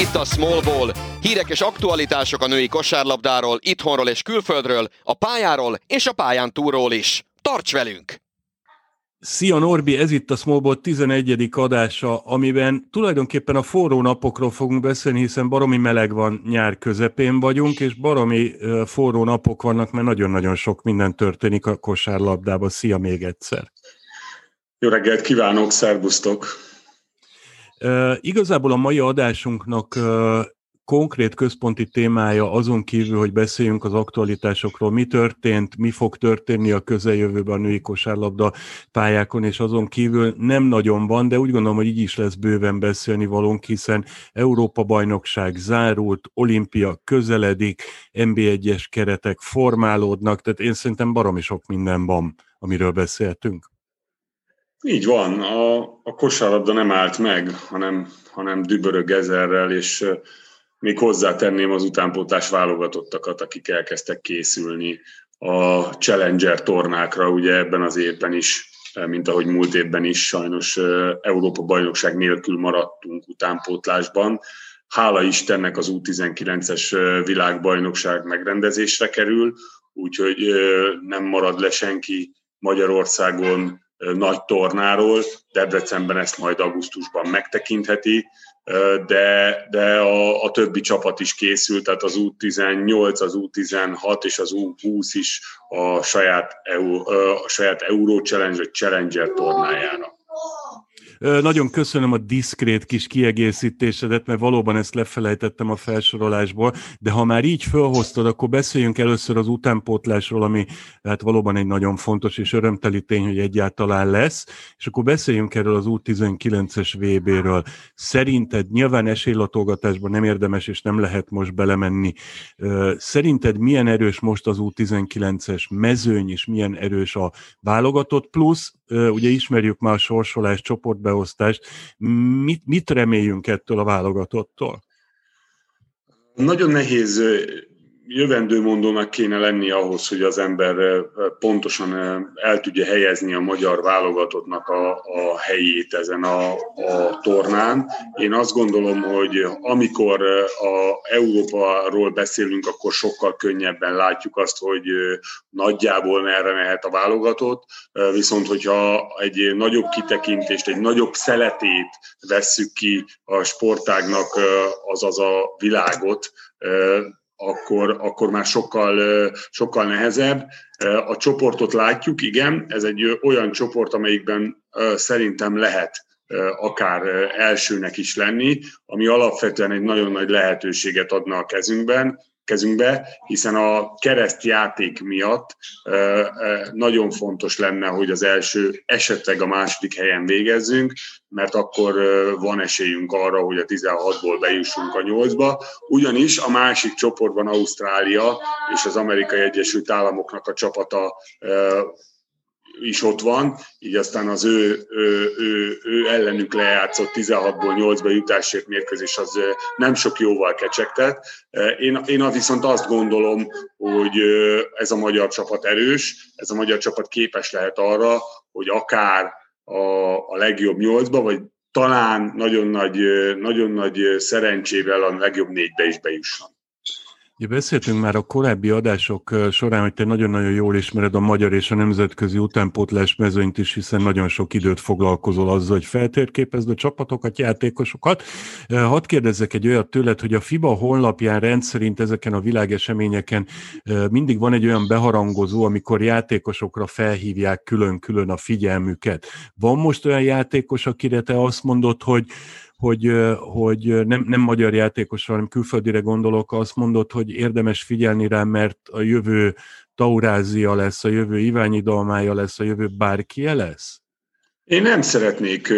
itt a Small Ball. Hírek és aktualitások a női kosárlabdáról, itthonról és külföldről, a pályáról és a pályán túlról is. Tarts velünk! Szia Norbi, ez itt a Smallbot 11. adása, amiben tulajdonképpen a forró napokról fogunk beszélni, hiszen baromi meleg van, nyár közepén vagyunk, és baromi forró napok vannak, mert nagyon-nagyon sok minden történik a kosárlabdában. Szia még egyszer! Jó reggelt kívánok, szervusztok! Igazából a mai adásunknak konkrét központi témája azon kívül, hogy beszéljünk az aktualitásokról, mi történt, mi fog történni a közeljövőben a női kosárlabda pályákon, és azon kívül nem nagyon van, de úgy gondolom, hogy így is lesz bőven beszélni valónk, hiszen Európa bajnokság zárult, olimpia közeledik, NB1-es keretek formálódnak, tehát én szerintem baromi sok minden van, amiről beszéltünk. Így van, a, a kosárlabda nem állt meg, hanem, hanem dübörög ezerrel, és még hozzátenném az utánpótlás válogatottakat, akik elkezdtek készülni a Challenger tornákra, ugye ebben az évben is, mint ahogy múlt évben is sajnos Európa bajnokság nélkül maradtunk utánpótlásban. Hála Istennek az U19-es világbajnokság megrendezésre kerül, úgyhogy nem marad le senki Magyarországon nagy tornáról. Debrecenben ezt majd augusztusban megtekintheti, de, de a, a többi csapat is készült, tehát az U18, az U16 és az U20 is a saját, a saját Euro Challenge vagy Challenger tornájára. Nagyon köszönöm a diszkrét kis kiegészítésedet, mert valóban ezt lefelejtettem a felsorolásból, de ha már így felhoztad, akkor beszéljünk először az utánpótlásról, ami hát valóban egy nagyon fontos és örömteli tény, hogy egyáltalán lesz, és akkor beszéljünk erről az U19-es VB-ről. Szerinted nyilván esélylatolgatásban nem érdemes és nem lehet most belemenni. Szerinted milyen erős most az U19-es mezőny, és milyen erős a válogatott, plusz ugye ismerjük már a sorsolás csoportbeosztást, mit, mit reméljünk ettől a válogatottól? Nagyon nehéz jövendőmondónak kéne lenni ahhoz, hogy az ember pontosan el tudja helyezni a magyar válogatottnak a, a helyét ezen a, a tornán. Én azt gondolom, hogy amikor a Európáról beszélünk, akkor sokkal könnyebben látjuk azt, hogy nagyjából merre mehet a válogatott, viszont hogyha egy nagyobb kitekintést, egy nagyobb szeletét vesszük ki a sportágnak, azaz a világot, akkor, akkor már sokkal, sokkal nehezebb. A csoportot látjuk, igen, ez egy olyan csoport, amelyikben szerintem lehet akár elsőnek is lenni, ami alapvetően egy nagyon nagy lehetőséget adna a kezünkben, kezünkbe, hiszen a keresztjáték miatt nagyon fontos lenne, hogy az első, esetleg a második helyen végezzünk, mert akkor van esélyünk arra, hogy a 16-ból bejussunk a 8-ba. Ugyanis a másik csoportban Ausztrália és az Amerikai Egyesült Államoknak a csapata is ott van, így aztán az ő, ő, ő, ő ellenük lejátszott 16-ból 8-ba jutásért mérkőzés az nem sok jóval kecsegtet. Én, én viszont azt gondolom, hogy ez a magyar csapat erős, ez a magyar csapat képes lehet arra, hogy akár a, a legjobb 8-ba, vagy talán nagyon nagy, nagyon nagy szerencsével a legjobb négybe is bejusson. Ja, beszéltünk már a korábbi adások során, hogy te nagyon-nagyon jól ismered a magyar és a nemzetközi utánpótlás mezőnyt is, hiszen nagyon sok időt foglalkozol azzal, hogy feltérképezd a csapatokat, játékosokat. Hadd kérdezzek egy olyat tőled, hogy a FIBA honlapján rendszerint ezeken a világeseményeken mindig van egy olyan beharangozó, amikor játékosokra felhívják külön-külön a figyelmüket. Van most olyan játékos, akire te azt mondod, hogy hogy, hogy nem, nem magyar játékosra, hanem külföldire gondolok, azt mondott, hogy érdemes figyelni rá, mert a jövő Taurázia lesz, a jövő Iványi Dalmája lesz, a jövő bárki lesz? Én nem szeretnék,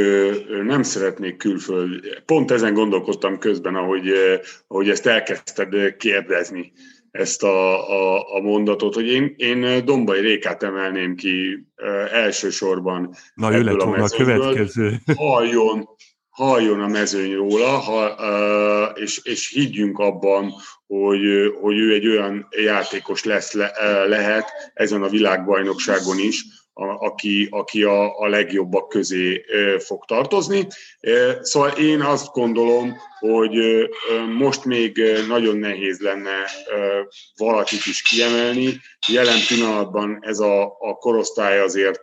nem szeretnék külföld. Pont ezen gondolkodtam közben, ahogy, ahogy ezt elkezdted kérdezni ezt a, a, a mondatot, hogy én, én Dombai Rékát emelném ki elsősorban. Na, ő lett volna a következő. Halljon, halljon a mezőny róla, ha, és, és higgyünk abban, hogy, hogy ő egy olyan játékos lesz, le, lehet ezen a világbajnokságon is, a, aki, aki a, a legjobbak közé fog tartozni. Szóval én azt gondolom, hogy most még nagyon nehéz lenne valakit is kiemelni. Jelen pillanatban ez a, a korosztály azért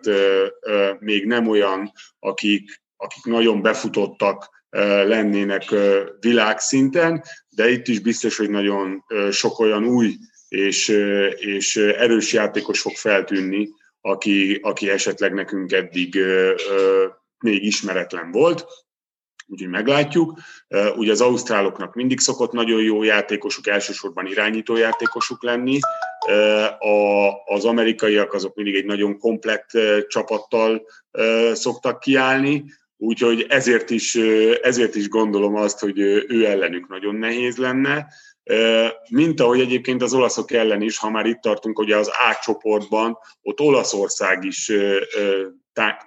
még nem olyan, akik, akik nagyon befutottak lennének világszinten, de itt is biztos, hogy nagyon sok olyan új és, és erős játékos fog feltűnni, aki, aki esetleg nekünk eddig még ismeretlen volt, úgyhogy meglátjuk. Ugye az ausztráloknak mindig szokott nagyon jó játékosuk, elsősorban irányító játékosuk lenni. A, az amerikaiak azok mindig egy nagyon komplett csapattal szoktak kiállni, úgyhogy ezért is, ezért is gondolom azt, hogy ő ellenük nagyon nehéz lenne. Mint ahogy egyébként az olaszok ellen is, ha már itt tartunk, ugye az A csoportban, ott Olaszország is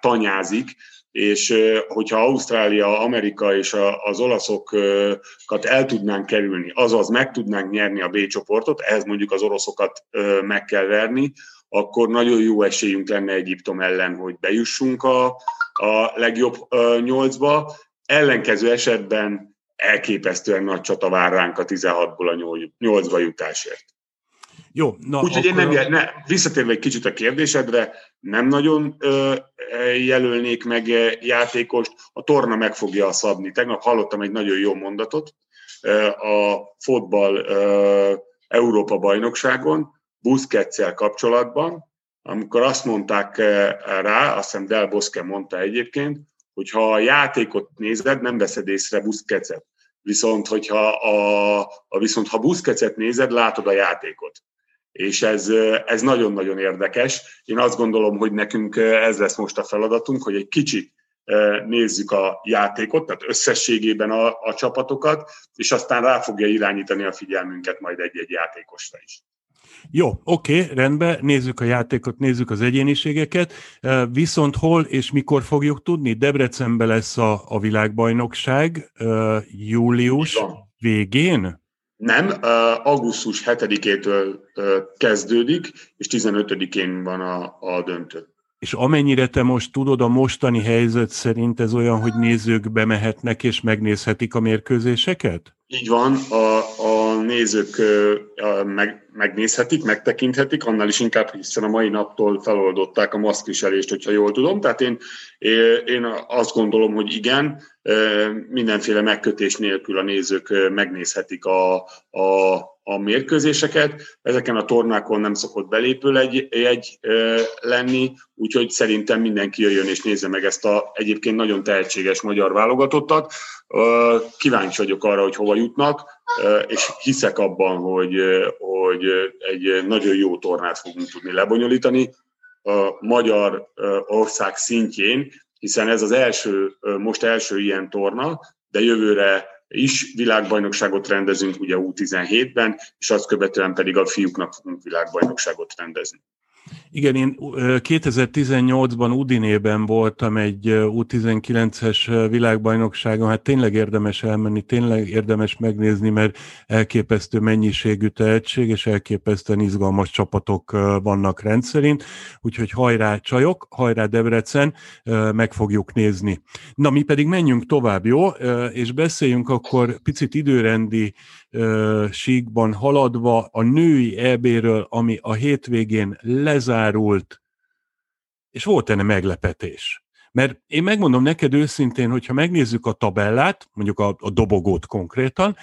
tanyázik, és hogyha Ausztrália, Amerika és az olaszokat el tudnánk kerülni, azaz meg tudnánk nyerni a B csoportot, ehhez mondjuk az oroszokat meg kell verni, akkor nagyon jó esélyünk lenne Egyiptom ellen, hogy bejussunk a, a legjobb nyolcba. Ellenkező esetben elképesztően nagy csata vár ránk a 16-ból a 8-ba jutásért. Jó, na Úgyhogy akkor... én nem, ne, visszatérve egy kicsit a kérdésedre, nem nagyon ö, jelölnék meg játékost, a torna meg fogja szabni. Tegnap hallottam egy nagyon jó mondatot a fotball Európa bajnokságon, Busquetszel kapcsolatban, amikor azt mondták rá, azt hiszem Del Bosque mondta egyébként, hogy ha a játékot nézed, nem veszed észre Busquetset. Viszont, hogyha a, a viszont ha Busquetset nézed, látod a játékot. És ez, ez nagyon-nagyon érdekes. Én azt gondolom, hogy nekünk ez lesz most a feladatunk, hogy egy kicsit nézzük a játékot, tehát összességében a, a csapatokat, és aztán rá fogja irányítani a figyelmünket majd egy-egy játékosra is. Jó, oké, okay, rendben, nézzük a játékot, nézzük az egyéniségeket, viszont hol és mikor fogjuk tudni? Debrecenben lesz a, a világbajnokság július végén? Nem, augusztus 7-től kezdődik, és 15-én van a, a döntő. És amennyire te most tudod, a mostani helyzet szerint ez olyan, hogy nézők bemehetnek és megnézhetik a mérkőzéseket? Így van, a, a nézők meg, megnézhetik, megtekinthetik, annál is inkább, hiszen a mai naptól feloldották a maszkviselést, hogyha jól tudom. Tehát én, én azt gondolom, hogy igen, mindenféle megkötés nélkül a nézők megnézhetik a, a, a mérkőzéseket. Ezeken a tornákon nem szokott belépő egy, egy lenni, úgyhogy szerintem mindenki jöjjön és nézze meg ezt a egyébként nagyon tehetséges magyar válogatottat. Kíváncsi vagyok arra, hogy hova jutnak, és hiszek abban, hogy, hogy egy nagyon jó tornát fogunk tudni lebonyolítani a magyar ország szintjén, hiszen ez az első, most első ilyen torna, de jövőre is világbajnokságot rendezünk ugye U17-ben, és azt követően pedig a fiúknak fogunk világbajnokságot rendezni. Igen, én 2018-ban Udinében voltam egy U19-es világbajnokságon, hát tényleg érdemes elmenni, tényleg érdemes megnézni, mert elképesztő mennyiségű tehetség, és elképesztően izgalmas csapatok vannak rendszerint, úgyhogy hajrá csajok, hajrá Debrecen, meg fogjuk nézni. Na, mi pedig menjünk tovább, jó? És beszéljünk akkor picit időrendi síkban haladva a női EB-ről, ami a hétvégén lezárult, és volt enne meglepetés. Mert én megmondom neked őszintén, hogyha megnézzük a tabellát, mondjuk a, a dobogót konkrétan,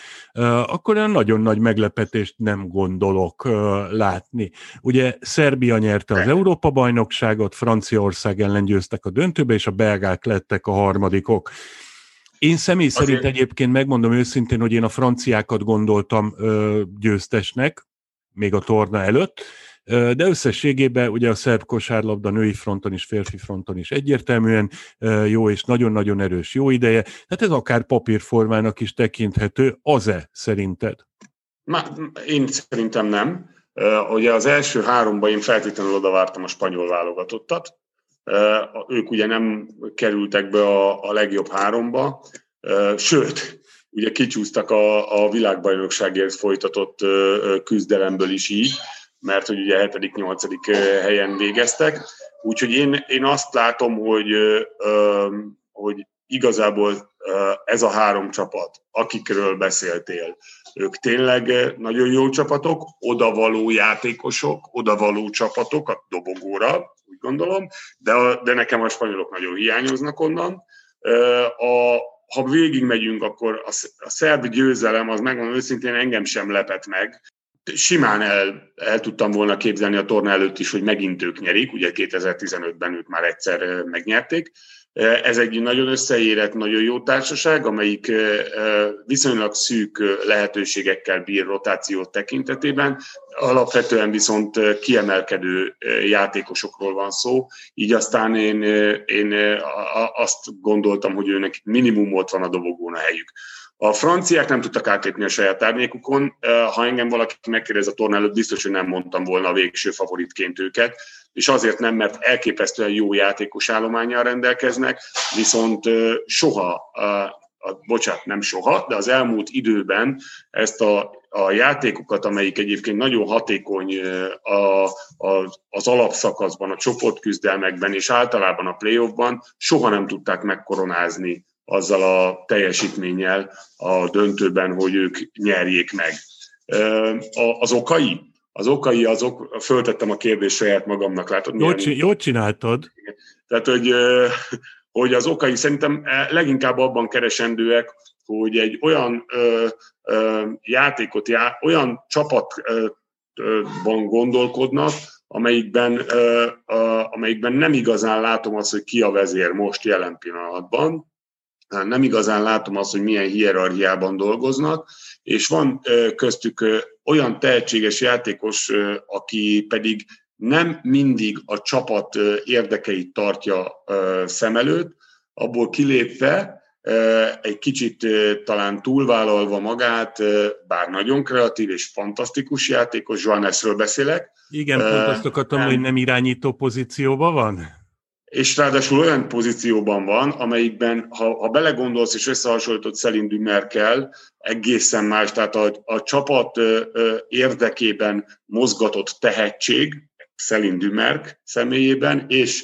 akkor olyan nagyon nagy meglepetést nem gondolok látni. Ugye Szerbia nyerte az Európa-bajnokságot, Franciaország ellen győztek a döntőbe, és a belgák lettek a harmadikok. Én személy Azért... szerint egyébként megmondom őszintén, hogy én a franciákat gondoltam ö, győztesnek, még a torna előtt, ö, de összességében ugye a szerb kosárlabda női fronton is, férfi fronton is egyértelműen ö, jó és nagyon-nagyon erős jó ideje, tehát ez akár papírformának is tekinthető, az-e szerinted? Na, én szerintem nem. Ugye az első háromban én feltétlenül oda vártam a spanyol válogatottat, ők ugye nem kerültek be a, a legjobb háromba, sőt, ugye kicsúsztak a, a világbajnokságért folytatott küzdelemből is így, mert hogy ugye 7.-8. helyen végeztek. Úgyhogy én, én azt látom, hogy, hogy igazából ez a három csapat, akikről beszéltél, ők tényleg nagyon jó csapatok, odavaló játékosok, odavaló csapatok a dobogóra, úgy gondolom, de, de nekem a spanyolok nagyon hiányoznak onnan. A, ha végig megyünk, akkor a, a szerb győzelem, az megmondom őszintén, engem sem lepett meg. Simán el, el tudtam volna képzelni a torna előtt is, hogy megint ők nyerik, ugye 2015-ben ők már egyszer megnyerték, ez egy nagyon összeérett, nagyon jó társaság, amelyik viszonylag szűk lehetőségekkel bír rotációt tekintetében. Alapvetően viszont kiemelkedő játékosokról van szó, így aztán én, én azt gondoltam, hogy őnek minimum ott van a dobogón a helyük. A franciák nem tudtak átlépni a saját árnyékukon. Ha engem valaki megkérdez a torna előtt, biztos, hogy nem mondtam volna a végső favoritként őket és azért nem, mert elképesztően jó játékos állományjal rendelkeznek, viszont soha, a, bocsánat, nem soha, de az elmúlt időben ezt a, a játékokat, amelyik egyébként nagyon hatékony a, a, az alapszakaszban, a csoportküzdelmekben és általában a playoffban, soha nem tudták megkoronázni azzal a teljesítménnyel a döntőben, hogy ők nyerjék meg. Az okai? az okai azok, föltettem a kérdést saját magamnak, látod? Jól, jól csináltad. Tehát, hogy, hogy az okai szerintem leginkább abban keresendőek, hogy egy olyan ö, ö, játékot, já, olyan csapatban gondolkodnak, amelyikben, ö, ö, amelyikben nem igazán látom azt, hogy ki a vezér most jelen pillanatban, nem igazán látom azt, hogy milyen hierarchiában dolgoznak, és van köztük olyan tehetséges játékos, aki pedig nem mindig a csapat érdekeit tartja szem előtt, abból kilépve egy kicsit talán túlvállalva magát, bár nagyon kreatív és fantasztikus játékos, Johannesről beszélek. Igen, pont azt akartam, hogy nem irányító pozícióban van? És ráadásul olyan pozícióban van, amelyikben, ha, ha belegondolsz és összehasonlítod Szelin Dümerkel, egészen más, tehát a, a csapat ö, ö, érdekében mozgatott tehetség, Szelin Dümerk személyében, és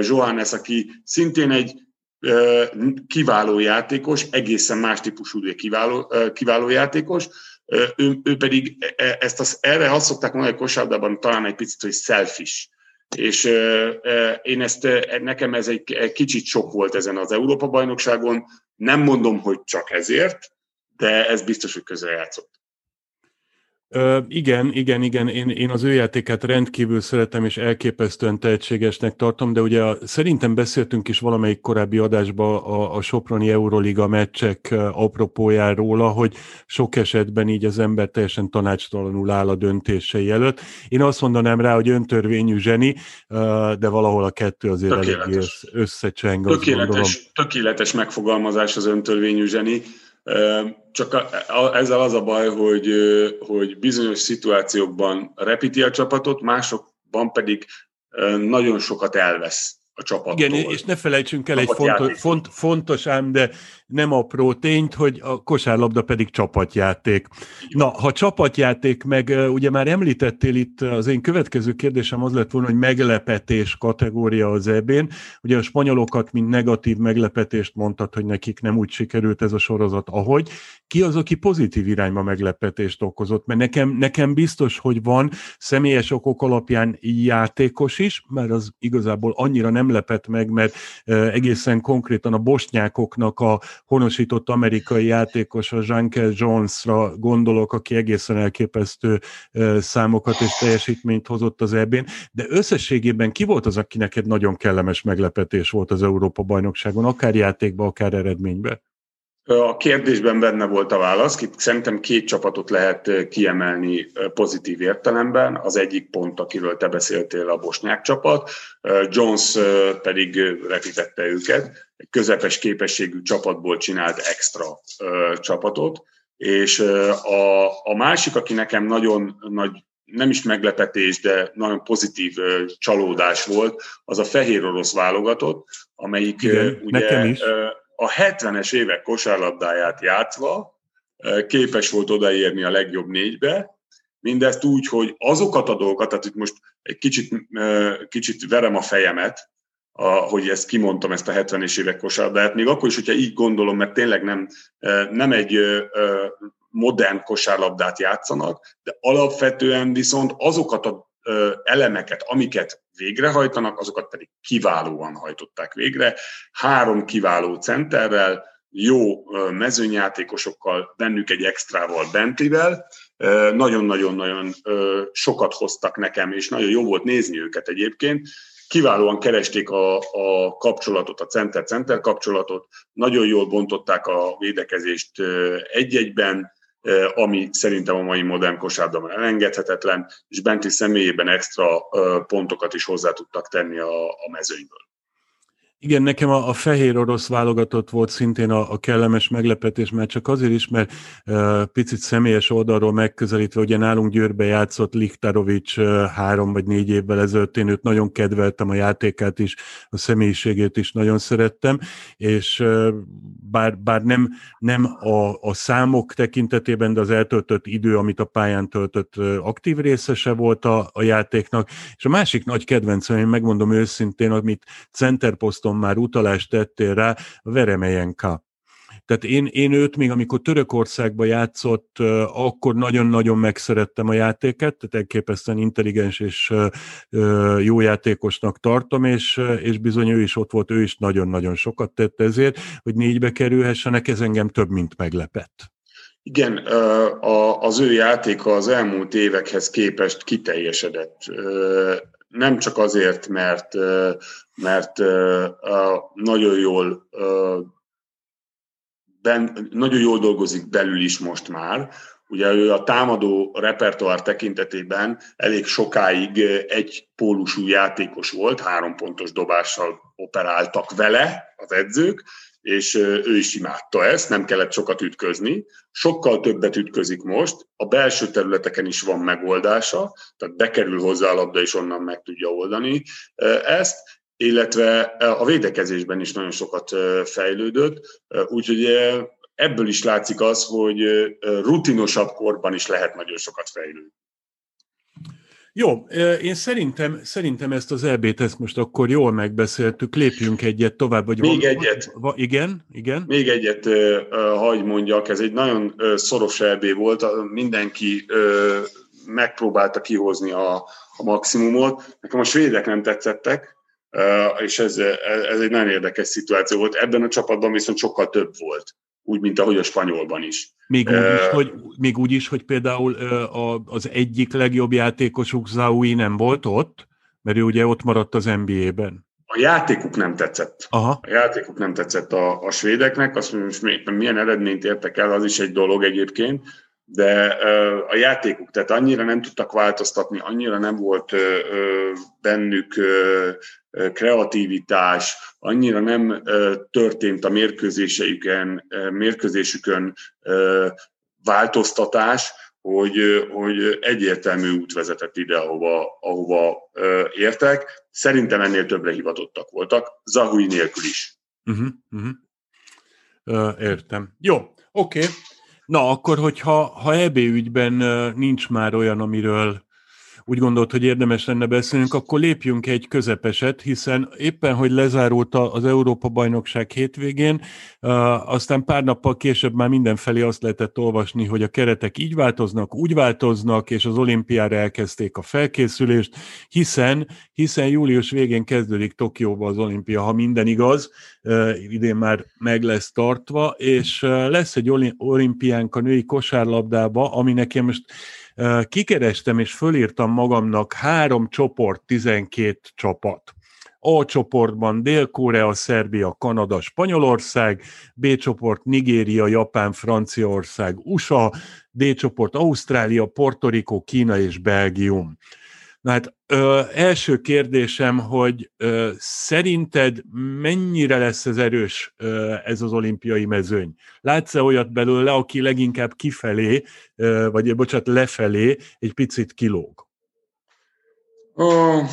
Johannes, aki szintén egy ö, kiváló játékos, egészen más típusú, kiváló, kiváló játékos, ő, ő pedig e, ezt az, erre azt szokták mondani a kosárlabdában talán egy picit, hogy selfish és én ezt, nekem ez egy kicsit sok volt ezen az Európa-bajnokságon. Nem mondom, hogy csak ezért, de ez biztos, hogy közel játszott. Ö, igen, igen, igen, én, én az ő játékát rendkívül szeretem, és elképesztően tehetségesnek tartom, de ugye szerintem beszéltünk is valamelyik korábbi adásban a, a Soproni Euroliga meccsek apropójáról, hogy sok esetben így az ember teljesen tanácstalanul áll a döntései előtt. Én azt mondanám rá, hogy öntörvényű zseni, de valahol a kettő azért tökéletes. elég összecseng. Tökéletes, tökéletes megfogalmazás az öntörvényű zseni csak a, a, ezzel az a baj, hogy, hogy bizonyos szituációkban repíti a csapatot, másokban pedig nagyon sokat elvesz a csapattól. Igen, és ne felejtsünk el egy fontos, font, fontos ám, de nem apró tényt, hogy a kosárlabda pedig csapatjáték. Na, ha csapatjáték, meg ugye már említettél itt, az én következő kérdésem az lett volna, hogy meglepetés kategória az ebén. Ugye a spanyolokat, mint negatív meglepetést mondtad, hogy nekik nem úgy sikerült ez a sorozat, ahogy. Ki az, aki pozitív irányba meglepetést okozott? Mert nekem, nekem biztos, hogy van személyes okok alapján játékos is, mert az igazából annyira nem lepett meg, mert egészen konkrétan a bosnyákoknak a honosított amerikai játékos, a Jankel Jonesra gondolok, aki egészen elképesztő számokat és teljesítményt hozott az eb de összességében ki volt az, aki neked nagyon kellemes meglepetés volt az Európa-bajnokságon, akár játékban, akár eredményben? A kérdésben benne volt a válasz. Itt szerintem két csapatot lehet kiemelni pozitív értelemben. Az egyik pont, akiről te beszéltél, a bosnyák csapat. Jones pedig repítette őket. Egy közepes képességű csapatból csinált extra csapatot. És a, a másik, aki nekem nagyon nagy nem is meglepetés, de nagyon pozitív csalódás volt, az a fehér orosz válogatott, amelyik Igen, ugye nekem is a 70-es évek kosárlabdáját játszva képes volt odaérni a legjobb négybe, Mindezt úgy, hogy azokat a dolgokat, tehát itt most egy kicsit, kicsit verem a fejemet, a, hogy ezt kimondtam, ezt a 70-es évek kosárlabdát, még akkor is, hogyha így gondolom, mert tényleg nem, nem egy modern kosárlabdát játszanak, de alapvetően viszont azokat a elemeket, amiket végrehajtanak, azokat pedig kiválóan hajtották végre. Három kiváló centerrel, jó mezőnyjátékosokkal, bennük egy extrával, Bentivel. Nagyon-nagyon-nagyon sokat hoztak nekem, és nagyon jó volt nézni őket egyébként. Kiválóan keresték a, a kapcsolatot, a center-center kapcsolatot, nagyon jól bontották a védekezést egy-egyben, ami szerintem a mai modern kosárban elengedhetetlen, és Bentley személyében extra pontokat is hozzá tudtak tenni a, a mezőnyből. Igen, nekem a, a fehér orosz válogatott volt szintén a, a kellemes meglepetés, mert csak azért is, mert uh, picit személyes oldalról megközelítve, ugye nálunk Győrbe játszott Liktarovics uh, három vagy négy évvel ezelőtt, én őt nagyon kedveltem, a játékát is, a személyiségét is nagyon szerettem, és uh, bár, bár nem, nem a, a számok tekintetében, de az eltöltött idő, amit a pályán töltött, uh, aktív részese volt a, a játéknak, és a másik nagy kedvencem, én megmondom őszintén, amit centerposzton már utalást tettél rá, Veremejenka. Tehát én, én őt még, amikor Törökországban játszott, akkor nagyon-nagyon megszerettem a játéket, tehát elképesztően intelligens és jó játékosnak tartom, és, és bizony ő is ott volt, ő is nagyon-nagyon sokat tett ezért, hogy négybe kerülhessenek, ez engem több, mint meglepett. Igen, az ő játéka az elmúlt évekhez képest kiteljesedett nem csak azért, mert, mert nagyon jól ben, nagyon jól dolgozik belül is most már. Ugye ő a támadó repertoár tekintetében elég sokáig egy pólusú játékos volt, három pontos dobással operáltak vele az edzők, és ő is imádta ezt, nem kellett sokat ütközni. Sokkal többet ütközik most, a belső területeken is van megoldása, tehát bekerül hozzá a labda, és onnan meg tudja oldani ezt, illetve a védekezésben is nagyon sokat fejlődött, úgyhogy ebből is látszik az, hogy rutinosabb korban is lehet nagyon sokat fejlődni. Jó, én szerintem, szerintem ezt az EB-t ezt most akkor jól megbeszéltük, lépjünk egyet tovább. Vagy Még van, egyet. Va, igen, igen. Még egyet hagy mondjak, ez egy nagyon szoros EB volt, mindenki megpróbálta kihozni a, a maximumot. Nekem a svédek nem tetszettek, és ez, ez egy nagyon érdekes szituáció volt. Ebben a csapatban viszont sokkal több volt úgy, mint ahogy a spanyolban is. Még úgy is, hogy, még úgy is, hogy például az egyik legjobb játékosuk Zaui nem volt ott, mert ő ugye ott maradt az NBA-ben. A játékuk nem tetszett. Aha. A játékuk nem tetszett a, a svédeknek, azt mondom, hogy milyen eredményt értek el, az is egy dolog egyébként, de a játékuk, tehát annyira nem tudtak változtatni, annyira nem volt bennük kreativitás, annyira nem történt a mérkőzéseiken, mérkőzésükön változtatás, hogy, hogy egyértelmű út vezetett ide, ahova, ahova értek. Szerintem ennél többre hivatottak voltak, Zahui nélkül is. Uh-huh, uh-huh. Uh, értem. Jó, oké. Okay. Na, akkor, hogyha ha EB ügyben nincs már olyan, amiről úgy gondolt, hogy érdemes lenne beszélnünk, akkor lépjünk egy közepeset, hiszen éppen, hogy lezárult az Európa-bajnokság hétvégén, aztán pár nappal később már mindenfelé azt lehetett olvasni, hogy a keretek így változnak, úgy változnak, és az olimpiára elkezdték a felkészülést, hiszen, hiszen július végén kezdődik Tokióba az olimpia, ha minden igaz, idén már meg lesz tartva, és lesz egy olimpiánk a női kosárlabdába, ami nekem most Kikerestem és fölírtam magamnak három csoport, 12 csapat. A csoportban Dél-Korea, Szerbia, Kanada, Spanyolország, B csoport Nigéria, Japán, Franciaország, USA, D csoport Ausztrália, Porto Rico, Kína és Belgium. Na hát ö, első kérdésem, hogy ö, szerinted mennyire lesz ez erős ö, ez az olimpiai mezőny? Látsz-e olyat belőle, aki leginkább kifelé, ö, vagy bocsánat, lefelé egy picit kilóg? Oh,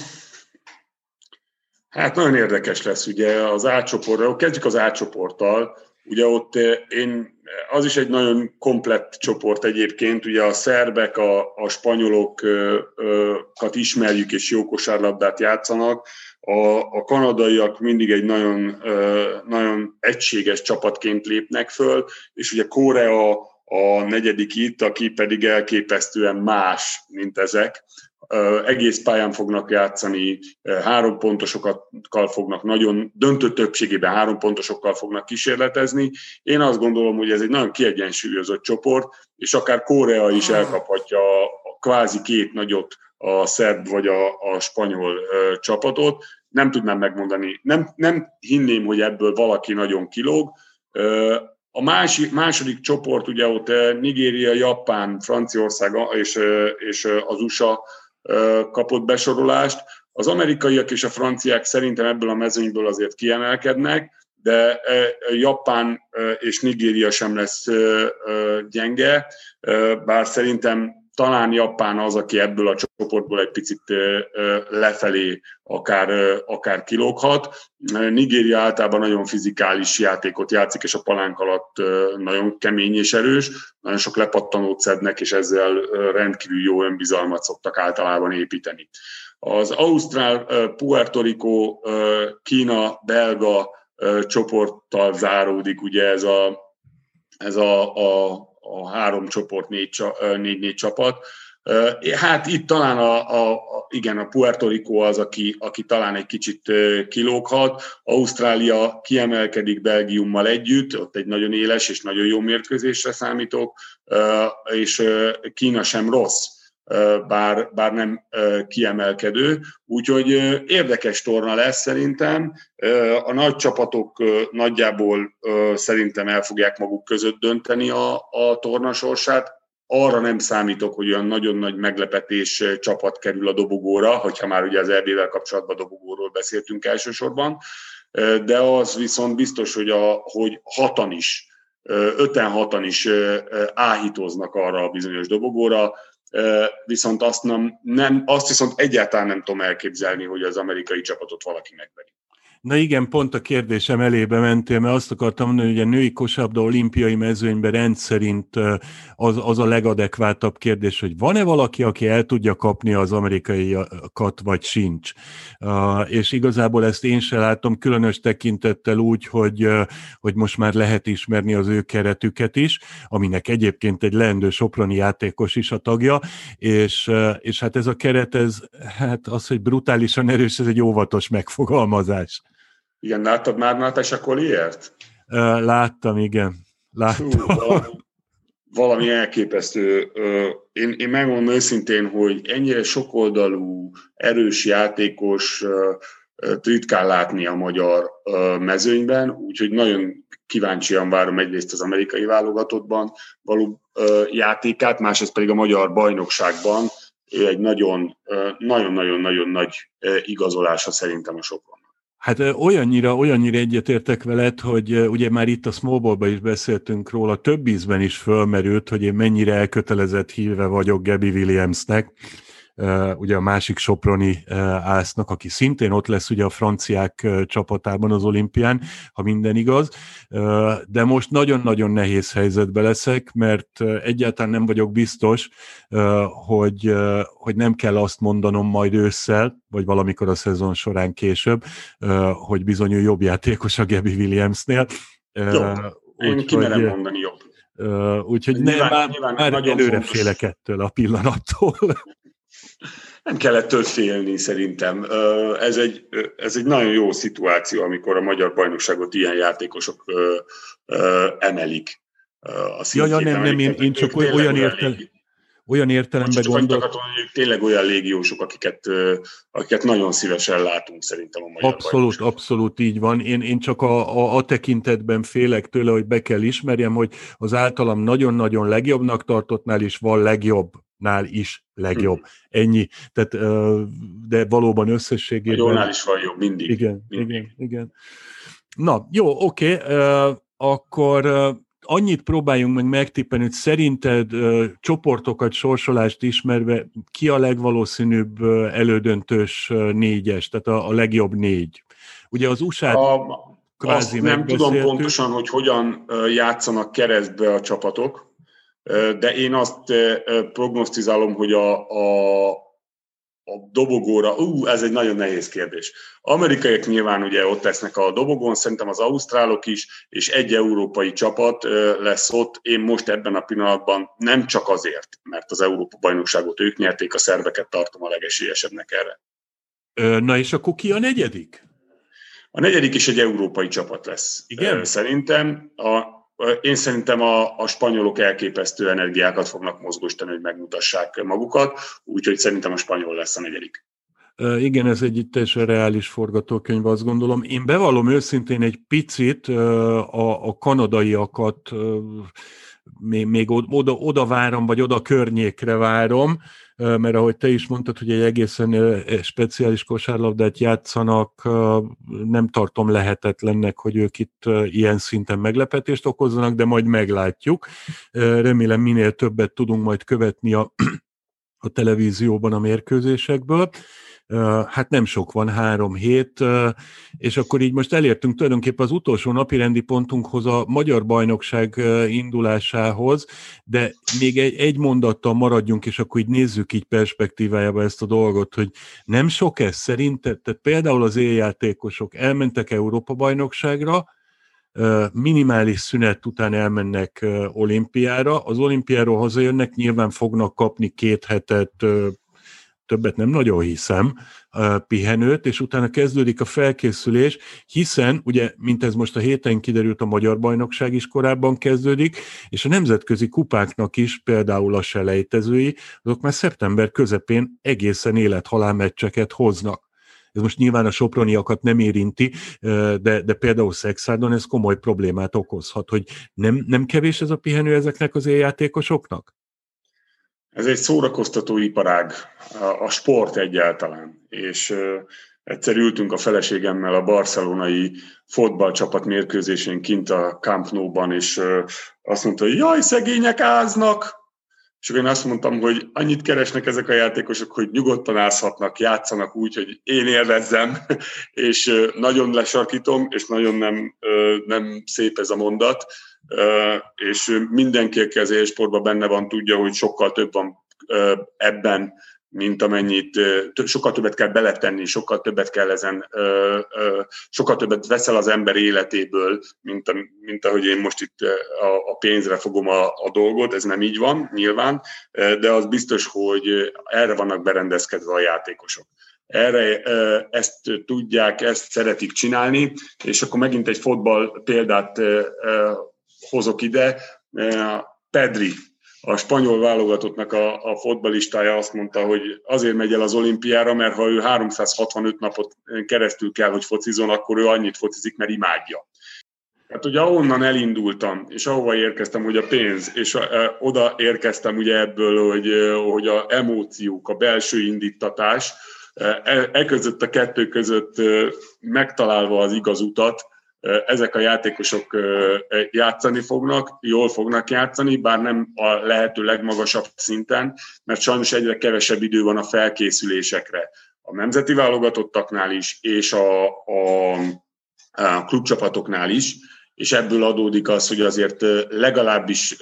hát nagyon érdekes lesz ugye az átcsoporttal. Kezdjük az átcsoporttal. Ugye ott én, az is egy nagyon komplett csoport egyébként, ugye a szerbek, a, a spanyolokat ismerjük és jó kosárlabdát játszanak, a, a kanadaiak mindig egy nagyon, nagyon egységes csapatként lépnek föl, és ugye Korea a negyedik itt, aki pedig elképesztően más, mint ezek. Egész pályán fognak játszani, három pontosokkal fognak, nagyon döntő többségében három pontosokkal fognak kísérletezni. Én azt gondolom, hogy ez egy nagyon kiegyensúlyozott csoport, és akár Korea is elkaphatja a kvázi két nagyot, a szerb vagy a, a spanyol ö, csapatot. Nem tudnám megmondani, nem, nem hinném, hogy ebből valaki nagyon kilóg. Ö, a másik, második csoport, ugye ott Nigéria, Japán, Franciaország és, és az USA kapott besorolást. Az amerikaiak és a franciák szerintem ebből a mezőnyből azért kiemelkednek, de Japán és Nigéria sem lesz gyenge, bár szerintem talán Japán az, aki ebből a csoportból egy picit lefelé akár, akár kilóghat. Nigéria általában nagyon fizikális játékot játszik, és a palánk alatt nagyon kemény és erős, nagyon sok lepattanót szednek, és ezzel rendkívül jó önbizalmat szoktak általában építeni. Az Ausztrál, Puerto Rico, Kína, Belga csoporttal záródik ugye ez a, ez a, a a három csoport, négy, négy, négy csapat. Hát itt talán a, a, a igen, a Puerto Rico az, aki, aki talán egy kicsit kilóghat. Ausztrália kiemelkedik Belgiummal együtt, ott egy nagyon éles és nagyon jó mérkőzésre számítok, és Kína sem rossz bár, bár nem kiemelkedő. Úgyhogy érdekes torna lesz szerintem. A nagy csapatok nagyjából szerintem el fogják maguk között dönteni a, a torna sorsát. Arra nem számítok, hogy olyan nagyon nagy meglepetés csapat kerül a dobogóra, hogyha már ugye az EB-vel kapcsolatban dobogóról beszéltünk elsősorban, de az viszont biztos, hogy, a, hogy hatan is, öten hatan is áhítoznak arra a bizonyos dobogóra, viszont azt, nem, nem, azt viszont egyáltalán nem tudom elképzelni, hogy az amerikai csapatot valaki megveri. Na igen, pont a kérdésem elébe mentél, mert azt akartam mondani, hogy a női kosabda olimpiai mezőnyben rendszerint az, az a legadekvátabb kérdés, hogy van-e valaki, aki el tudja kapni az amerikaiakat, vagy sincs. És igazából ezt én se látom, különös tekintettel úgy, hogy, hogy most már lehet ismerni az ő keretüket is, aminek egyébként egy leendő soproni játékos is a tagja, és, és hát ez a keret, ez, hát az, hogy brutálisan erős, ez egy óvatos megfogalmazás. Igen, láttad már Natasha Colliert? Láttam, igen. Láttam. Hú, valami, valami elképesztő. Én, én megmondom őszintén, hogy ennyire sokoldalú, erős játékos ritkán látni a magyar mezőnyben, úgyhogy nagyon kíváncsian várom egyrészt az amerikai válogatottban való játékát, másrészt pedig a magyar bajnokságban. Ő egy nagyon, nagyon-nagyon-nagyon nagy igazolása szerintem a Sopron. Hát olyannyira, olyannyira egyetértek veled, hogy ugye már itt a Smallball-ba is beszéltünk róla, több ízben is fölmerült, hogy én mennyire elkötelezett híve vagyok Gabby Williamsnek, ugye a másik Soproni ásznak, aki szintén ott lesz ugye a franciák csapatában az olimpián, ha minden igaz, de most nagyon-nagyon nehéz helyzetbe leszek, mert egyáltalán nem vagyok biztos, hogy, hogy nem kell azt mondanom majd ősszel, vagy valamikor a szezon során később, hogy bizony ő jobb játékos a Gabby Williamsnél. Jobb. Én úgy, kimerem hogy, mondani jobb. Úgyhogy nyilván, nem, már, nyilván már előre félek ettől a pillanattól. Nem kell ettől félni szerintem. Ez egy, ez egy nagyon jó szituáció, amikor a magyar bajnokságot ilyen játékosok emelik a szintjét. Ja, ja nem, nem, én, én csak olyan értem, olyan értelemben gondolok. hogy tényleg olyan légiósok, akiket, akiket nagyon szívesen látunk szerintem a magyar Abszolút, abszolút így van. Én, én csak a, a, a tekintetben félek tőle, hogy be kell ismerjem, hogy az általam nagyon-nagyon legjobbnak tartottnál is van legjobb nál is legjobb. Hmm. Ennyi. Tehát, de valóban összességében... A jónál is van jobb, mindig. Igen, mindig. igen, igen. Na, jó, oké, okay. akkor annyit próbáljunk meg megtippeni, hogy szerinted csoportokat, sorsolást ismerve ki a legvalószínűbb elődöntős négyes, tehát a, a legjobb négy. Ugye az usa a, kvázi Azt nem tudom pontosan, hogy hogyan játszanak keresztbe a csapatok, de én azt prognosztizálom, hogy a, a, a dobogóra, ú, ez egy nagyon nehéz kérdés. Amerikaiak nyilván ugye ott lesznek a dobogón, szerintem az ausztrálok is, és egy európai csapat lesz ott. Én most ebben a pillanatban nem csak azért, mert az Európa bajnokságot ők nyerték, a szerveket tartom a legesélyesebbnek erre. Na és akkor ki a negyedik? A negyedik is egy európai csapat lesz. Igen? Szerintem a, én szerintem a, a spanyolok elképesztő energiákat fognak mozgostani, hogy megmutassák magukat, úgyhogy szerintem a spanyol lesz a negyedik. Igen, ez egy teljesen reális forgatókönyv, azt gondolom. Én bevallom őszintén egy picit a, a kanadaiakat még, még oda, oda várom, vagy oda környékre várom, mert ahogy te is mondtad, hogy egy egészen speciális kosárlabdát játszanak, nem tartom lehetetlennek, hogy ők itt ilyen szinten meglepetést okozzanak, de majd meglátjuk. Remélem minél többet tudunk majd követni a, a televízióban a mérkőzésekből hát nem sok van, három hét, és akkor így most elértünk tulajdonképpen az utolsó napirendi pontunkhoz, a Magyar Bajnokság indulásához, de még egy, egy mondattal maradjunk, és akkor így nézzük így perspektívájába ezt a dolgot, hogy nem sok ez szerinted, tehát például az éljátékosok elmentek Európa-bajnokságra, minimális szünet után elmennek olimpiára, az olimpiáról hazajönnek, nyilván fognak kapni két hetet többet nem nagyon hiszem, pihenőt, és utána kezdődik a felkészülés, hiszen, ugye, mint ez most a héten kiderült, a Magyar Bajnokság is korábban kezdődik, és a nemzetközi kupáknak is, például a selejtezői, azok már szeptember közepén egészen élethalál meccseket hoznak. Ez most nyilván a soproniakat nem érinti, de, de például Szexádon ez komoly problémát okozhat, hogy nem, nem kevés ez a pihenő ezeknek az éljátékosoknak? Ez egy szórakoztató iparág, a sport egyáltalán, és egyszer ültünk a feleségemmel a barcelonai fotballcsapat mérkőzésén kint a Camp Nou-ban, és azt mondta, hogy jaj, szegények áznak, és akkor én azt mondtam, hogy annyit keresnek ezek a játékosok, hogy nyugodtan ázhatnak, játszanak úgy, hogy én élvezzem, és nagyon lesarkítom, és nagyon nem, nem szép ez a mondat, és mindenki, aki az élsportban benne van, tudja, hogy sokkal több van ebben, mint amennyit, sokkal többet kell beletenni, sokkal többet kell ezen, sokkal többet veszel az ember életéből, mint, a, mint ahogy én most itt a, a pénzre fogom a, a dolgot, ez nem így van, nyilván, de az biztos, hogy erre vannak berendezkedve a játékosok erre ezt tudják, ezt szeretik csinálni, és akkor megint egy fotball példát hozok ide. Pedri, a spanyol válogatottnak a, a fotbalistája azt mondta, hogy azért megy el az olimpiára, mert ha ő 365 napot keresztül kell, hogy focizon, akkor ő annyit focizik, mert imádja. Hát ugye onnan elindultam, és ahova érkeztem, hogy a pénz, és oda érkeztem ugye ebből, hogy, hogy a emóciók, a belső indítatás, e, e között a kettő között megtalálva az igaz utat, ezek a játékosok játszani fognak, jól fognak játszani, bár nem a lehető legmagasabb szinten, mert sajnos egyre kevesebb idő van a felkészülésekre. A nemzeti válogatottaknál is, és a, a, a klubcsapatoknál is, és ebből adódik az, hogy azért legalábbis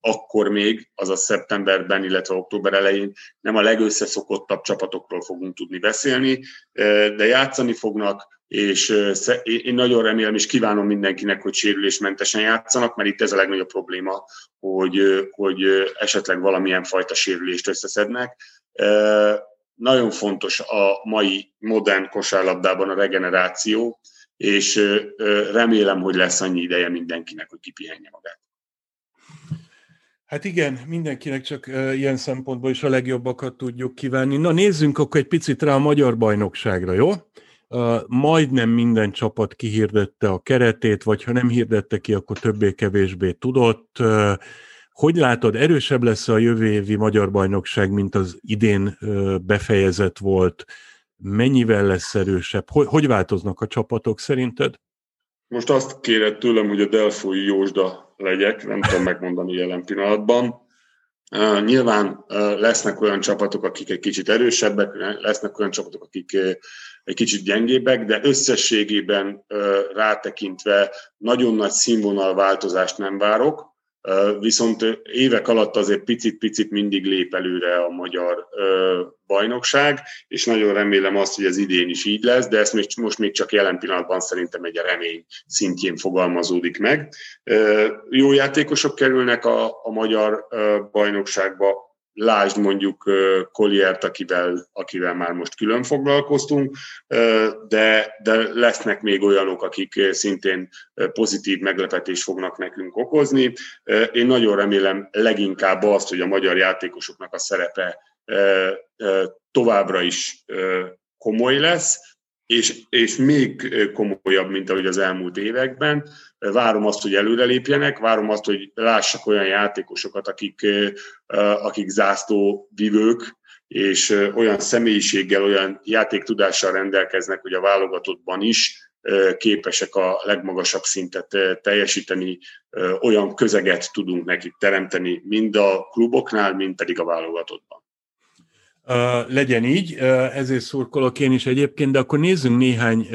akkor még, azaz szeptemberben, illetve október elején nem a legösszeszokottabb csapatokról fogunk tudni beszélni, de játszani fognak, és én nagyon remélem és kívánom mindenkinek, hogy sérülésmentesen játszanak, mert itt ez a legnagyobb probléma, hogy, hogy esetleg valamilyen fajta sérülést összeszednek. Nagyon fontos a mai modern kosárlabdában a regeneráció, és remélem, hogy lesz annyi ideje mindenkinek, hogy kipihenje magát. Hát igen, mindenkinek csak ilyen szempontból is a legjobbakat tudjuk kívánni. Na nézzünk akkor egy picit rá a magyar bajnokságra, jó? Uh, majdnem minden csapat kihirdette a keretét, vagy ha nem hirdette ki, akkor többé-kevésbé tudott. Uh, hogy látod, erősebb lesz a jövő évi magyar bajnokság, mint az idén uh, befejezett volt? Mennyivel lesz erősebb? Hogy, változnak a csapatok szerinted? Most azt kéred tőlem, hogy a Delfoi Jósda legyek, nem tudom megmondani jelen pillanatban. Nyilván lesznek olyan csapatok, akik egy kicsit erősebbek, lesznek olyan csapatok, akik egy kicsit gyengébbek, de összességében rátekintve nagyon nagy színvonalváltozást nem várok. Viszont évek alatt azért picit-picit mindig lép előre a magyar bajnokság, és nagyon remélem azt, hogy az idén is így lesz, de ezt most még csak jelen pillanatban szerintem egy remény szintjén fogalmazódik meg. Jó játékosok kerülnek a, a magyar bajnokságba, Lásd mondjuk Colliert, akivel, akivel már most külön foglalkoztunk, de, de lesznek még olyanok, akik szintén pozitív meglepetést fognak nekünk okozni. Én nagyon remélem leginkább azt, hogy a magyar játékosoknak a szerepe továbbra is komoly lesz, és, és még komolyabb, mint ahogy az elmúlt években. Várom azt, hogy előrelépjenek, várom azt, hogy lássak olyan játékosokat, akik, akik zászló vivők, és olyan személyiséggel, olyan játéktudással rendelkeznek, hogy a válogatottban is képesek a legmagasabb szintet teljesíteni, olyan közeget tudunk nekik teremteni, mind a kluboknál, mind pedig a válogatottban. Legyen így, ezért szurkolok én is egyébként, de akkor nézzünk néhány,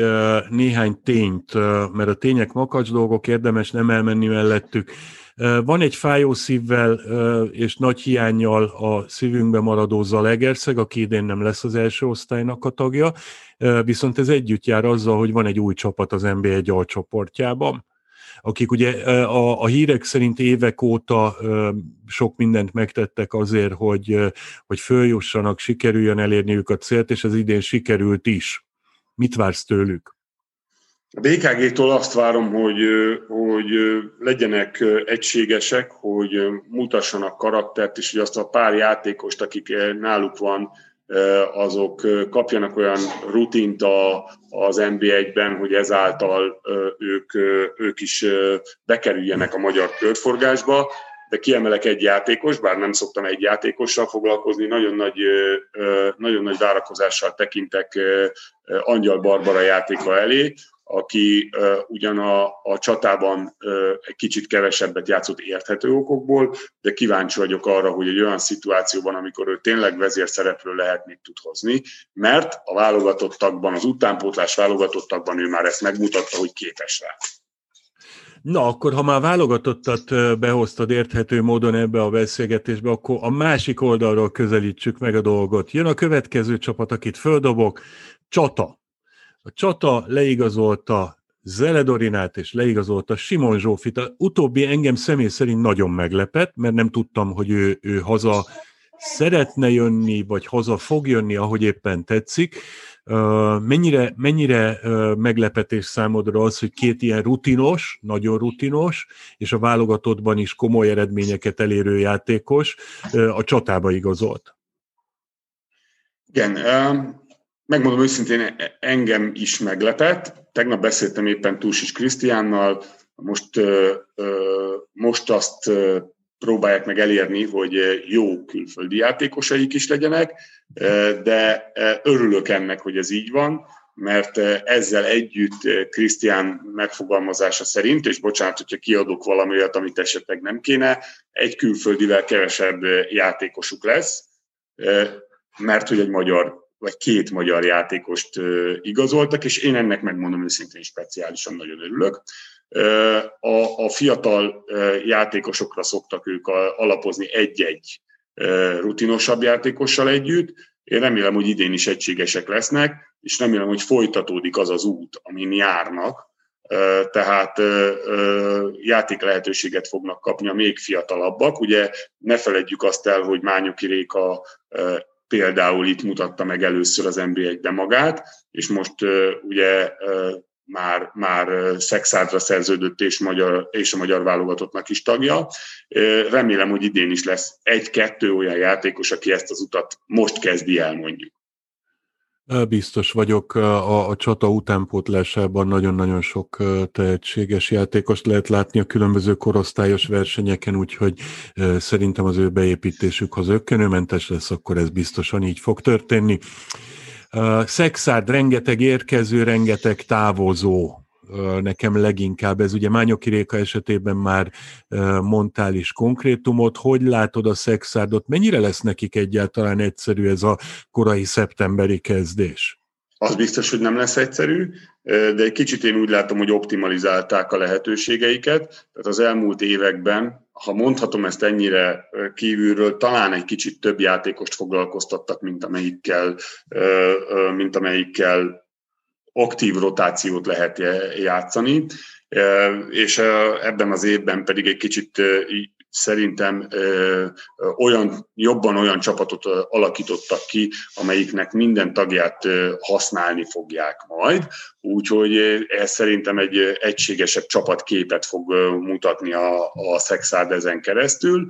néhány tényt, mert a tények makacs dolgok, érdemes nem elmenni mellettük. Van egy fájó szívvel és nagy hiányjal a szívünkbe maradó Zalegerszeg, aki idén nem lesz az első osztálynak a tagja, viszont ez együtt jár azzal, hogy van egy új csapat az NBA egy alcsoportjában akik ugye a, a hírek szerint évek óta sok mindent megtettek azért, hogy, hogy följussanak, sikerüljön elérniük a célt, és ez idén sikerült is. Mit vársz tőlük? A BKG-tól azt várom, hogy, hogy legyenek egységesek, hogy mutassanak karaktert, és hogy azt a pár játékost, akik náluk van, azok kapjanak olyan rutint a, az NB1-ben, hogy ezáltal ők, ők is bekerüljenek a magyar körforgásba, de kiemelek egy játékos, bár nem szoktam egy játékossal foglalkozni, nagyon nagy, nagyon nagy várakozással tekintek Angyal Barbara játéka elé, aki ugyan a, a csatában egy kicsit kevesebbet játszott érthető okokból, de kíváncsi vagyok arra, hogy egy olyan szituációban, amikor ő tényleg vezérszereplő lehet, mit tud hozni, mert a válogatottakban, az utánpótlás válogatottakban ő már ezt megmutatta, hogy képes rá. Na, akkor ha már válogatottat behoztad érthető módon ebbe a beszélgetésbe, akkor a másik oldalról közelítsük meg a dolgot. Jön a következő csapat, akit földobok, csata. A csata leigazolta Zeledorinát és leigazolta Simon Zsófit. A utóbbi engem személy szerint nagyon meglepett, mert nem tudtam, hogy ő, ő haza szeretne jönni, vagy haza fog jönni, ahogy éppen tetszik. Mennyire, mennyire meglepetés számodra az, hogy két ilyen rutinos, nagyon rutinos, és a válogatottban is komoly eredményeket elérő játékos a csatába igazolt? Igen, megmondom őszintén, engem is meglepett. Tegnap beszéltem éppen Túsis Krisztiánnal, most, most azt próbálják meg elérni, hogy jó külföldi játékosaik is legyenek, de örülök ennek, hogy ez így van, mert ezzel együtt Krisztián megfogalmazása szerint, és bocsánat, hogyha kiadok valami olyat, amit esetleg nem kéne, egy külföldivel kevesebb játékosuk lesz, mert hogy egy magyar vagy két magyar játékost igazoltak, és én ennek megmondom őszintén speciálisan nagyon örülök. A, a fiatal játékosokra szoktak ők alapozni egy-egy rutinosabb játékossal együtt. Én remélem, hogy idén is egységesek lesznek, és remélem, hogy folytatódik az az út, amin járnak, tehát játék lehetőséget fognak kapni a még fiatalabbak. Ugye ne feledjük azt el, hogy Mányoki Réka például itt mutatta meg először az NBA-ben magát, és most ugye már, már Szexádra szerződött és, magyar, és a magyar válogatottnak is tagja. Remélem, hogy idén is lesz egy-kettő olyan játékos, aki ezt az utat most kezdi el mondjuk. Biztos vagyok, a, a csata utánpótlásában nagyon-nagyon sok tehetséges játékost lehet látni a különböző korosztályos versenyeken, úgyhogy szerintem az ő beépítésük, ha zöggenőmentes lesz, akkor ez biztosan így fog történni. Szexárd rengeteg érkező, rengeteg távozó. Nekem leginkább. Ez ugye Mányoki Réka esetében már mondtál is konkrétumot. Hogy látod a szexárdot? Mennyire lesz nekik egyáltalán egyszerű ez a korai szeptemberi kezdés? Az biztos, hogy nem lesz egyszerű, de egy kicsit én úgy látom, hogy optimalizálták a lehetőségeiket. Tehát az elmúlt években, ha mondhatom ezt ennyire kívülről, talán egy kicsit több játékost foglalkoztattak, mint amelyikkel, mint amelyikkel aktív rotációt lehet játszani, és ebben az évben pedig egy kicsit szerintem olyan, jobban olyan csapatot alakítottak ki, amelyiknek minden tagját használni fogják majd, úgyhogy ez szerintem egy egységesebb csapatképet fog mutatni a, a Szexárd ezen keresztül.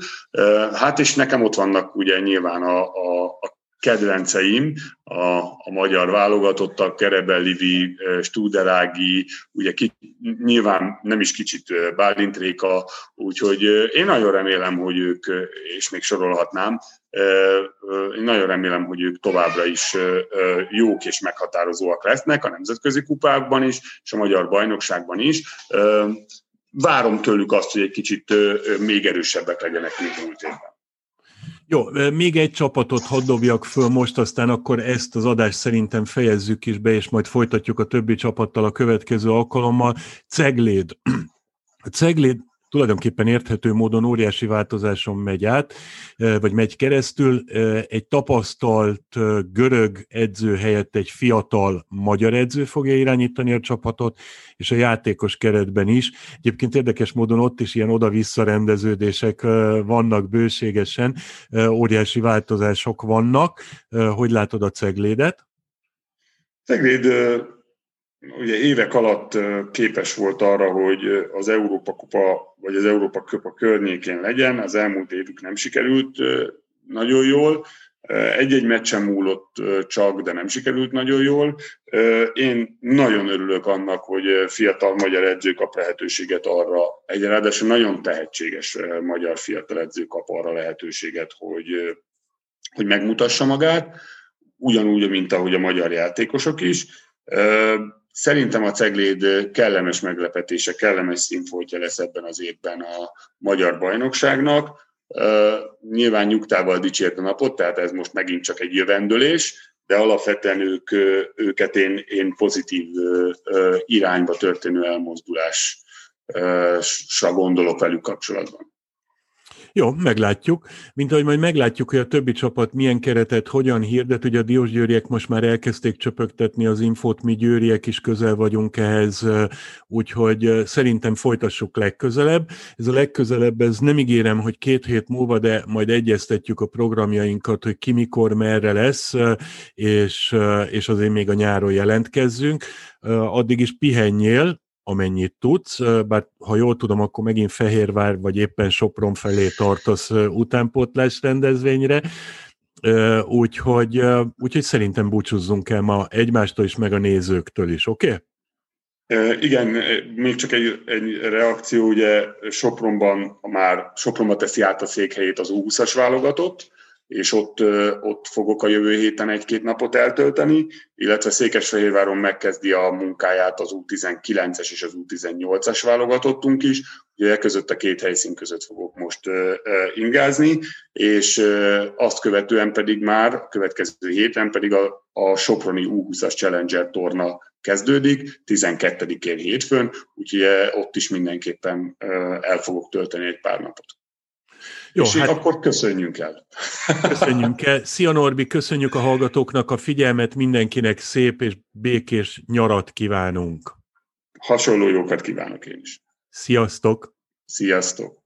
Hát és nekem ott vannak ugye nyilván a, a, a kedvenceim, a, a magyar válogatottak, Kerebelivi, Studerági, ugye ki, nyilván nem is kicsit Bálint Réka, úgyhogy én nagyon remélem, hogy ők, és még sorolhatnám, én nagyon remélem, hogy ők továbbra is jók és meghatározóak lesznek a nemzetközi kupákban is, és a magyar bajnokságban is. Várom tőlük azt, hogy egy kicsit még erősebbek legyenek, mint múlt évben. Jó, még egy csapatot hadd dobjak föl most, aztán akkor ezt az adást szerintem fejezzük is be, és majd folytatjuk a többi csapattal a következő alkalommal. Cegléd. A Cegléd tulajdonképpen érthető módon óriási változáson megy át, vagy megy keresztül. Egy tapasztalt görög edző helyett egy fiatal magyar edző fogja irányítani a csapatot, és a játékos keretben is. Egyébként érdekes módon ott is ilyen oda-vissza rendeződések vannak bőségesen, óriási változások vannak. Hogy látod a ceglédet? Cegléd ugye évek alatt képes volt arra, hogy az Európa Kupa vagy az Európa Kupa környékén legyen, az elmúlt évük nem sikerült nagyon jól, egy-egy meccsen múlott csak, de nem sikerült nagyon jól. Én nagyon örülök annak, hogy fiatal magyar edző kap lehetőséget arra, egy ráadásul nagyon tehetséges magyar fiatal edző kap arra lehetőséget, hogy, hogy megmutassa magát, ugyanúgy, mint ahogy a magyar játékosok is Szerintem a Cegléd kellemes meglepetése, kellemes színfoltja lesz ebben az évben a magyar bajnokságnak. Nyilván nyugtával dicsért a napot, tehát ez most megint csak egy jövendőlés, de alapvetően ők, őket én, én pozitív irányba történő elmozdulásra gondolok velük kapcsolatban. Jó, meglátjuk. Mint ahogy majd meglátjuk, hogy a többi csapat milyen keretet hogyan hirdet. Ugye a Diós Győriek most már elkezdték csöpögtetni az infót, mi Győriek is közel vagyunk ehhez, úgyhogy szerintem folytassuk legközelebb. Ez a legközelebb, ez nem ígérem, hogy két hét múlva, de majd egyeztetjük a programjainkat, hogy ki mikor merre lesz, és, és azért még a nyáron jelentkezzünk. Addig is pihenjél, amennyit tudsz, bár ha jól tudom, akkor megint Fehérvár vagy éppen Sopron felé tartasz utánpótlás rendezvényre, úgyhogy, úgyhogy szerintem búcsúzzunk el ma egymástól is, meg a nézőktől is, oké? Okay? Igen, még csak egy, egy reakció, ugye Sopronban már Sopronban teszi át a székhelyét az U20-as válogatott, és ott, ott fogok a jövő héten egy-két napot eltölteni, illetve Székesfehérváron megkezdi a munkáját az U19-es és az U18-as válogatottunk is, ugye e között a két helyszín között fogok most ingázni, és azt követően pedig már, a következő héten pedig a, a Soproni U20-as Challenger torna kezdődik, 12-én hétfőn, úgyhogy ott is mindenképpen el fogok tölteni egy pár napot. Jó, és hát... akkor köszönjünk el. Köszönjünk el. Szia Norbi, köszönjük a hallgatóknak a figyelmet, mindenkinek szép és békés nyarat kívánunk. Hasonló jókat kívánok én is. Sziasztok! Sziasztok!